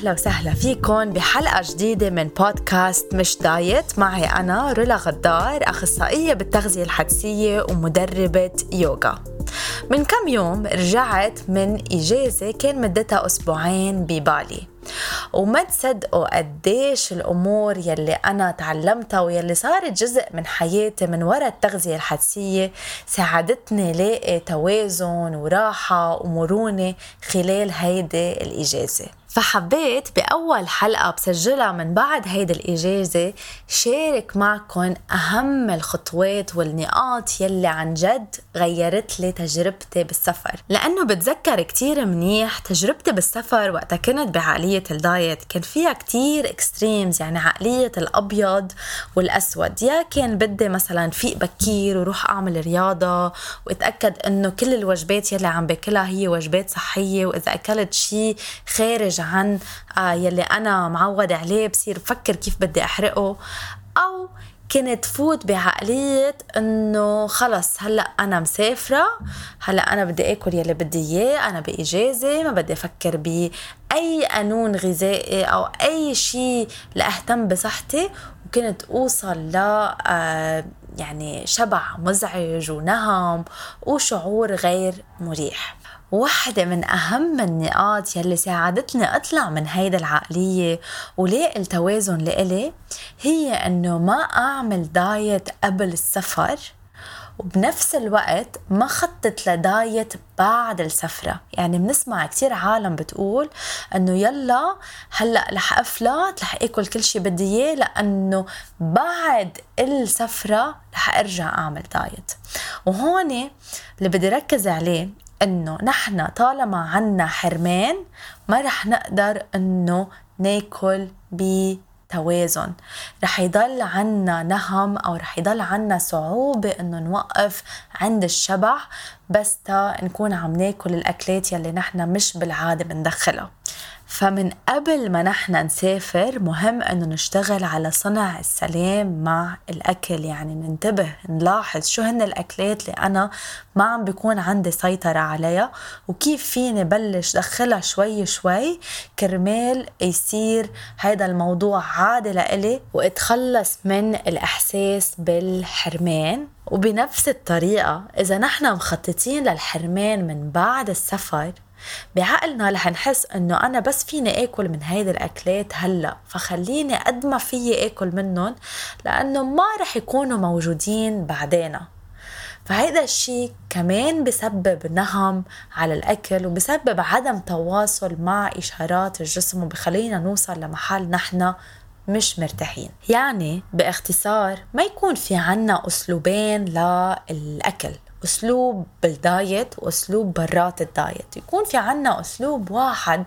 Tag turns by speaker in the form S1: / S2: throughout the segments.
S1: أهلا وسهلا فيكم بحلقة جديدة من بودكاست مش دايت. معي أنا رولا غدار أخصائية بالتغذية الحدسية ومدربة يوغا. من كم يوم رجعت من إجازة كان مدتها أسبوعين ببالي. وما تصدقوا قديش الأمور يلي أنا تعلمتها ويلي صارت جزء من حياتي من وراء التغذية الحدسية ساعدتني لاقي توازن وراحة ومرونة خلال هيدي الإجازة. فحبيت بأول حلقة بسجلها من بعد هيدي الإجازة شارك معكم أهم الخطوات والنقاط يلي عن جد غيرت لي تجربتي بالسفر. لأنه بتذكر كتير منيح تجربتي بالسفر وقتها كنت بعقلية ال diet. كان فيها كتير extremes يعني عقلية الأبيض والأسود. يا كان بدي مثلا فيق بكير وروح أعمل رياضة وأتأكد إنه كل الوجبات يلي عم باكلها هي وجبات صحية. وإذا أكلت شيء خارج عن آه، يلي أنا معود عليه بصير بفكر كيف بدي أحرقه. أو كنت فوت بعقلية إنه خلص هلأ أنا مسافرة هلأ أنا بدي آكل يلي بدي إياه أنا باجازة ما بدي أفكر بأي قانون غذائي أو أي شيء لأهتم بصحتي. وكنت أوصل ل آه، يعني شبع مزعج ونهم وشعور غير مريح. واحدة من أهم النقاط يلي ساعدتني أطلع من هيدا العقلية ولاقي التوازن لإلي؟ هي إنه ما أعمل دايت قبل السفر وبنفس الوقت ما خطط لدايت بعد السفرة. يعني بنسمع كتير عالم بتقول إنه يلا هلأ رح افلت رح آكل كل شي بدي إياه لأنه بعد السفرة رح أرجع أعمل دايت. وهون اللي بدي ركز عليه إنه نحن طالما عنا حرمان ما رح نقدر إنه ناكل بتوازن. رح يضل عنا نهم أو رح يضل عنا صعوبة إنه نوقف عند الشبع بس تا نكون عم ناكل الأكلات يلي نحن مش بالعادة بندخلها. فمن قبل ما نحن نسافر مهم إنه نشتغل على صنع السلام مع الأكل. يعني ننتبه نلاحظ شو هن الأكلات اللي أنا ما عم بيكون عندي سيطرة عليها وكيف فيني بلش دخلها شوي شوي. كرمال يصير هذا الموضوع عادي لإلي واتخلص من الإحساس بالحرمان. وبنفس الطريقة إذا نحن مخططين للحرمان من بعد السفر بعقلنا رح نحس إنه أنا بس فيني آكل من هيدي الأكلات هلأ فخليني قد ما فيي آكل منهم لأنه ما رح يكونوا موجودين بعدين فهيدا الشيء كمان بسبب نهم على الأكل وبسبب عدم تواصل مع إشارات الجسم وبخلينا نوصل لمحل نحن مش مرتاحين. يعني باختصار ما يكون في عنا أسلوبين للأكل. أسلوب بالدايت وأسلوب برات الدايت. يكون في عنا أسلوب واحد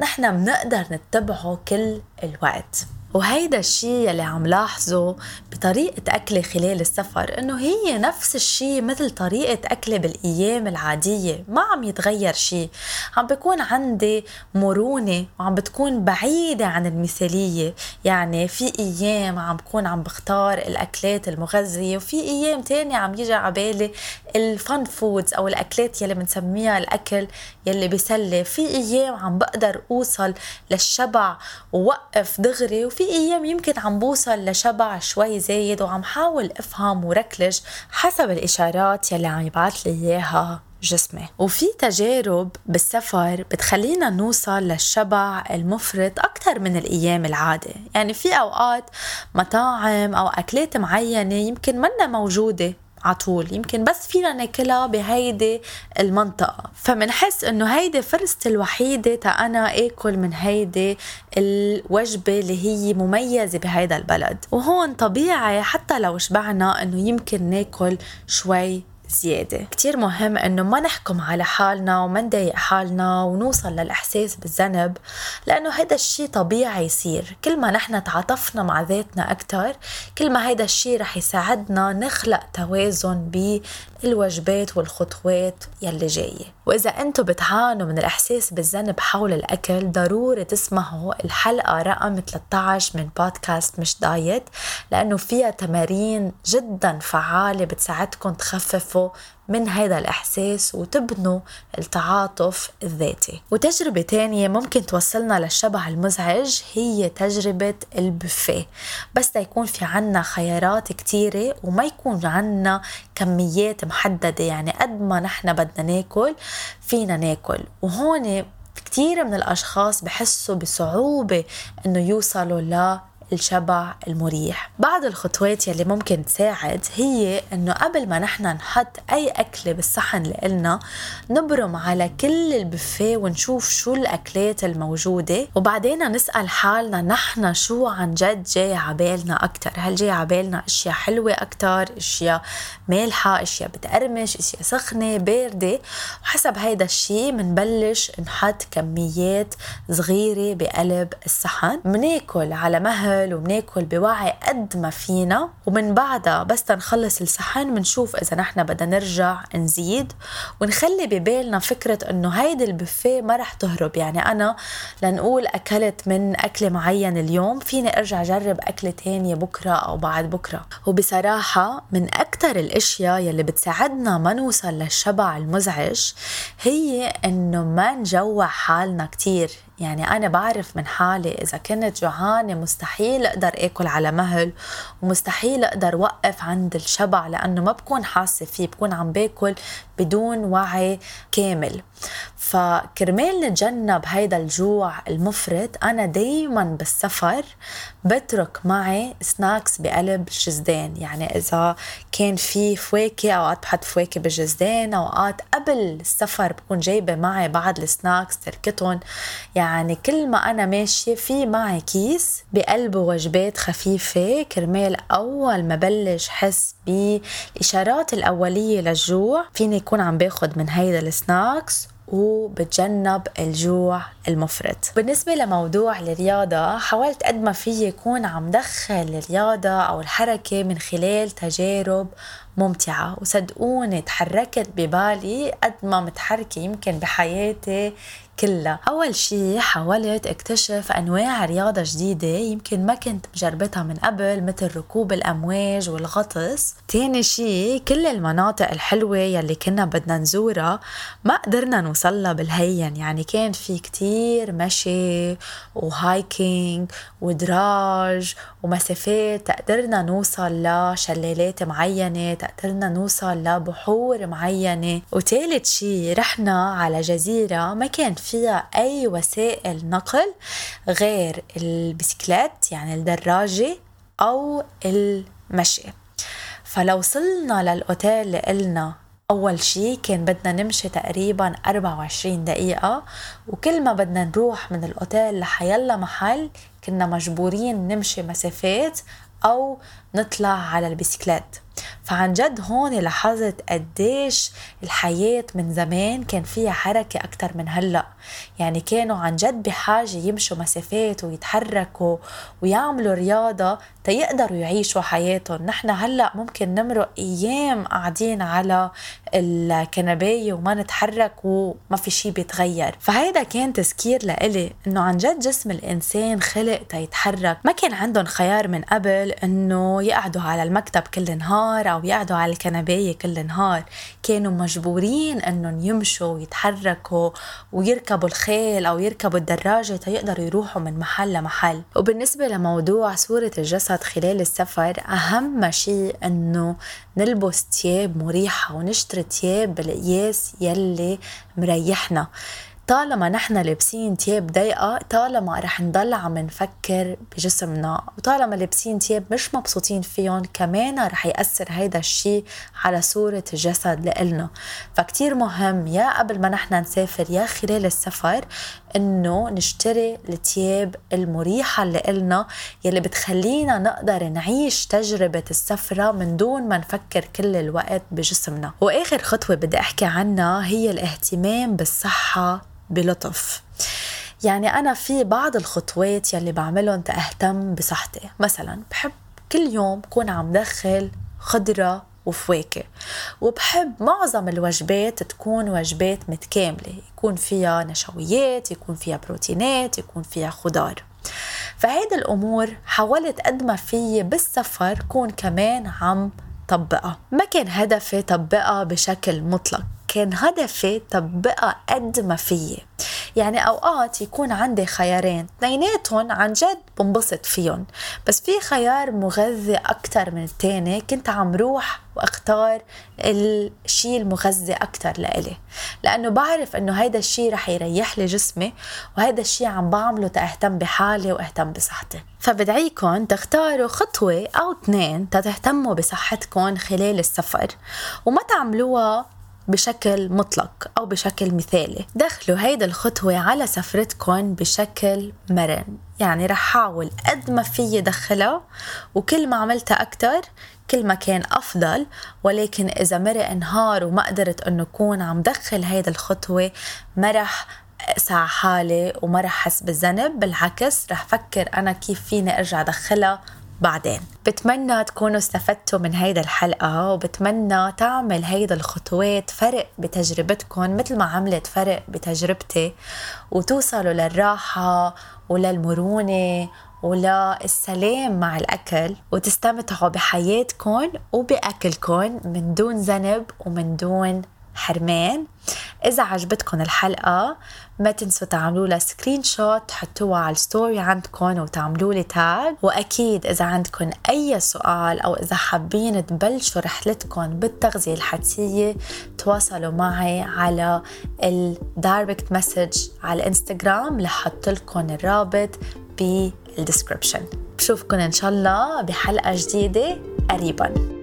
S1: نحن بنقدر نتبعه كل الوقت. وهيدا الشيء اللي عم لاحظه بطريقة أكلي خلال السفر إنه هي نفس الشيء مثل طريقة أكلي بالأيام العادية ما عم يتغير شيء عم بكون عندي مرونة وعم بتكون بعيدة عن المثالية. يعني في أيام عم بكون عم بختار الأكلات المغذية وفي أيام تانية عم يجي عبالي ال fun foods أو الأكلات يلي بنسميها الأكل يلي بيسلي في أيام عم بقدر أوصل للشبع ووقف دغري وفي أيام يمكن عم بوصل لشبع شوي زايد وعم حاول افهم وركلج حسب الإشارات يلي عم يبعث لي إياها جسمي. وفي تجارب بالسفر بتخلينا نوصل للشبع المفرط أكثر من الأيام العادة. يعني في أوقات مطاعم أو أكلات معينة يمكن منا موجودة عطول. يمكن بس فينا ناكلها بهيدي المنطقة. فمنحس إنه هيدي فرصتي الوحيدة تا أنا آكل من هيدي الوجبة اللي هي مميزة بهيدا البلد. وهون طبيعي حتى لو شبعنا إنه يمكن ناكل شوي زيادة. كتير مهم إنه ما نحكم على حالنا وما نضايق حالنا ونوصل للإحساس بالذنب لأنه هيدا الشيء طبيعي يصير. كل ما نحن تعاطفنا مع ذاتنا أكتر كل ما هيدا الشيء رح يساعدنا نخلق توازن بالوجبات والخطوات يلي جاية. وإذا أنتم بتعانوا من الإحساس بالذنب حول الأكل ضروري تسمعوا الحلقة رقم 13 من بودكاست مش دايت لأنه فيها تمارين جدا فعالة بتساعدكم تخففوا تنتقلوا من هذا الإحساس وتبنوا التعاطف الذاتي. وتجربة تانية ممكن توصلنا للشبع المزعج هي تجربة البوفيه. بس يكون في عنا خيارات كتيرة وما يكون عنا كميات محددة. يعني قد ما نحن بدنا ناكل فينا ناكل. وهون كتير من الأشخاص بحسوا بصعوبة إنه يوصلوا الشبع المريح. بعض الخطوات يلي ممكن تساعد هي إنه قبل ما نحن نحط أي اكله بالصحن لإلنا نبرم على كل البوفيه ونشوف شو الأكلات الموجودة وبعدين نسأل حالنا نحن شو عن جد جاي عبالنا أكثر هل جاي عبالنا أشياء حلوة أكثر أشياء مالحة أشياء بتقرمش أشياء سخنة باردة؟ وحسب هيدا الشيء بنبلش نحط كميات صغيرة بقلب الصحن. بناكل على مهل بناكل وبناكل بوعي قد ما فينا ومن بعدها بس تنخلص الصحن بنشوف إذا نحن بدنا نرجع نزيد. ونخلي ببالنا فكرة إنه هيدي البوفيه ما رح تهرب. يعني أنا لنقول أكلت من أكلة معين اليوم فيني أرجع أجرب أكلة تانية بكرة أو بعد بكرة. وبصراحة من أكثر الأشياء يلي بتساعدنا ما نوصل للشبع المزعج هي إنه ما نجوع حالنا كتير. يعني أنا بعرف من حالي إذا كنت جوعانة مستحيل أقدر آكل على مهل ومستحيل أقدر وقف عند الشبع لأنه ما بكون حاسة فيه بكون عم باكل بدون وعي كامل. فكرمال نتجنب هيدا الجوع المفرط أنا دايما بالسفر بترك معي سناكس بقلب الجزدان يعني إذا كان في فواكه أوقات بحط فواكه بالجزدان أوقات قبل السفر بكون جايبة معي بعض ال snacks تركتهم. يعني كل ما أنا ماشية في معي كيس بقلبه وجبات خفيفة كرمال أول ما بلش حس بالإشارات الأولية للجوع فيني يكون عم باخد من هيدا ال snacks وبتجنب الجوع المفرط. بالنسبة لموضوع الرياضة حاولت قد ما في يكون عم دخل الرياضة أو الحركة من خلال تجارب ممتعة وصدقوني تحركت ببالي قد ما متحركة يمكن بحياتي كلها. أول شي حاولت اكتشف أنواع رياضة جديدة يمكن ما كنت مجربتها من قبل مثل ركوب الأمواج والغطس. تاني شي كل المناطق الحلوة يلي كنا بدنا نزورها ما قدرنا نوصلها بالهين. يعني كان في كتير مشي وهايكينج ودراج ومسافات تقدرنا نوصل لشلالات معينة تقدرنا نوصل لبحور معينة. وثالث شي رحنا على جزيرة ما كان فيها أي وسائل نقل غير البسكلات يعني الدراجة أو المشي. فلو وصلنا للأوتيل لإلنا أول شي كان بدنا نمشي تقريبا 24 دقيقة. وكل ما بدنا نروح من الأوتيل لحيلا محل كنا مجبورين نمشي مسافات أو نطلع على البسكلات فعن جد هون لاحظت قديش الحياة من زمان كان فيها حركة أكتر من هلأ. يعني كانوا عن جد بحاجة يمشوا مسافات ويتحركوا ويعملوا رياضة تيقدروا يعيشوا حياتهم. نحن هلأ ممكن نمرق أيام قاعدين على الكنباية وما نتحرك وما في شي بيتغير. فهيدا كان تذكير لإلي إنه عن جد جسم الإنسان خلق تيتحرك. ما كان عندهم خيار من قبل إنه يقعدوا على المكتب كل نهار أو يقعدوا على الكنباية كل نهار. كانوا مجبورين إنهم يمشوا ويتحركوا ويركبوا الخيل أو يركبوا الدراجة تيقدروا يروحوا من محل لمحل. وبالنسبة لموضوع صورة الجسد خلال السفر أهم شيء إنه نلبس تياب مريحة ونشتري تياب بالقياس يلي مريحنا. طالما نحن لابسين تياب ضيقة طالما رح نضل عم نفكر بجسمنا وطالما لابسين تياب مش مبسوطين فيهم كمان رح يأثر هيدا الشي على صورة الجسد لإلنا. فكتير مهم يا قبل ما نحن نسافر يا خلال السفر إنه نشتري التياب المريحة اللي إلنا يلي بتخلينا نقدر نعيش تجربة السفرة من دون ما نفكر كل الوقت بجسمنا. وآخر خطوة بدي أحكي عنها هي الاهتمام بالصحة بلطف. يعني أنا في بعض الخطوات يلي بعملهم تأهتم بصحتي. مثلا بحب كل يوم كون عم دخل خضرة وفواكه وبحب معظم الوجبات تكون وجبات متكاملة. يكون فيها نشويات يكون فيها بروتينات يكون فيها خضار. فهيدي الأمور حاولت قد ما في بالسفر كون كمان عم طبقها. ما كان هدفي طبقها بشكل مطلق. كان هدفي طبقها قد ما فيي. يعني أوقات يكون عندي خيارين اثنيناتهم عن جد بنبسط فيهم بس في خيار مغذي أكتر من التاني كنت عم روح وأختار الشيء المغذي أكتر لإلي. لأنه بعرف إنه هيدا الشيء رح يريح لي جسمي وهيدا الشيء عم بعمله تأهتم بحالي وأهتم بصحتي. فبدعيكم تختاروا خطوة أو اثنين تتهتموا بصحتكم خلال السفر وما تعملوها بشكل مطلق أو بشكل مثالي. دخلوا هيدا الخطوة على سفرتكم بشكل مرن. يعني رح حاول قد ما في دخلها وكل ما عملتها أكتر كل ما كان أفضل. ولكن إذا مرق نهار وما قدرت أنه أكون عم دخل هيدا الخطوة ما رح أقسى حالي وما رح أحس بالذنب. بالعكس رح فكر أنا كيف فيني أرجع أدخلها بعدين. بتمنى تكونوا استفدتوا من هيدا الحلقة وبتمنى تعمل هيدا الخطوات فرق بتجربتكم مثل ما عملت فرق بتجربتي وتوصلوا للراحة وللمرونة وللسلام مع الأكل وتستمتعوا بحياتكم وبأكلكم من دون ذنب ومن دون حرمان. إذا عجبتكم الحلقة ما تنسوا تعملوا لها screenshot تحطوها على ال story عندكم وتعملوا لي tag وأكيد إذا عندكم أي سؤال أو إذا حابين تبلشوا رحلتكم بالتغذية الحدسية تواصلوا معي على ال direct message على الانستغرام لحط لكم الرابط بال description بشوفكم إن شاء الله بحلقة جديدة قريبا.